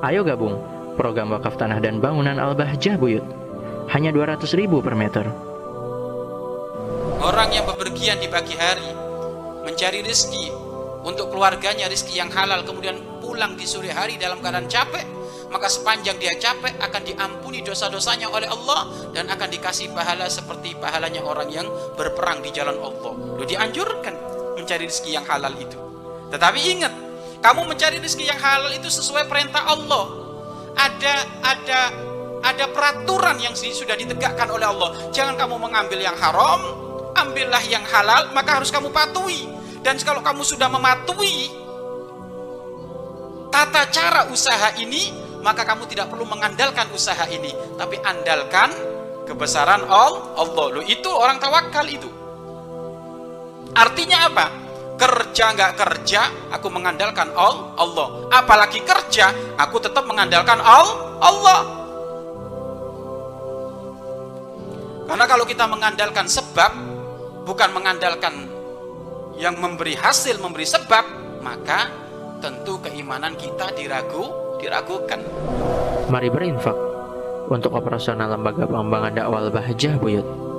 Ayo gabung program wakaf tanah dan bangunan Al-Bahjah Buyut. Hanya 200 ribu per meter. Orang yang bepergian di pagi hari mencari rezeki untuk keluarganya rezeki yang halal kemudian pulang di sore hari dalam keadaan capek maka sepanjang dia capek akan diampuni dosa-dosanya oleh Allah dan akan dikasih pahala seperti pahalanya orang yang berperang di jalan Allah. Lu dianjurkan mencari rezeki yang halal itu. Tetapi ingat, kamu mencari rezeki yang halal itu sesuai perintah Allah. Ada ada ada peraturan yang sudah ditegakkan oleh Allah. Jangan kamu mengambil yang haram, ambillah yang halal, maka harus kamu patuhi. Dan kalau kamu sudah mematuhi tata cara usaha ini, maka kamu tidak perlu mengandalkan usaha ini, tapi andalkan kebesaran Allah. Lu itu orang tawakal itu. Artinya apa? Kerja nggak kerja, aku mengandalkan Allah. Apalagi kerja, aku tetap mengandalkan Allah. Karena kalau kita mengandalkan sebab, bukan mengandalkan yang memberi hasil, memberi sebab, maka tentu keimanan kita diragu, diragukan. Mari berinfak untuk operasional lembaga pengembangan dakwah Bahjah Buyut.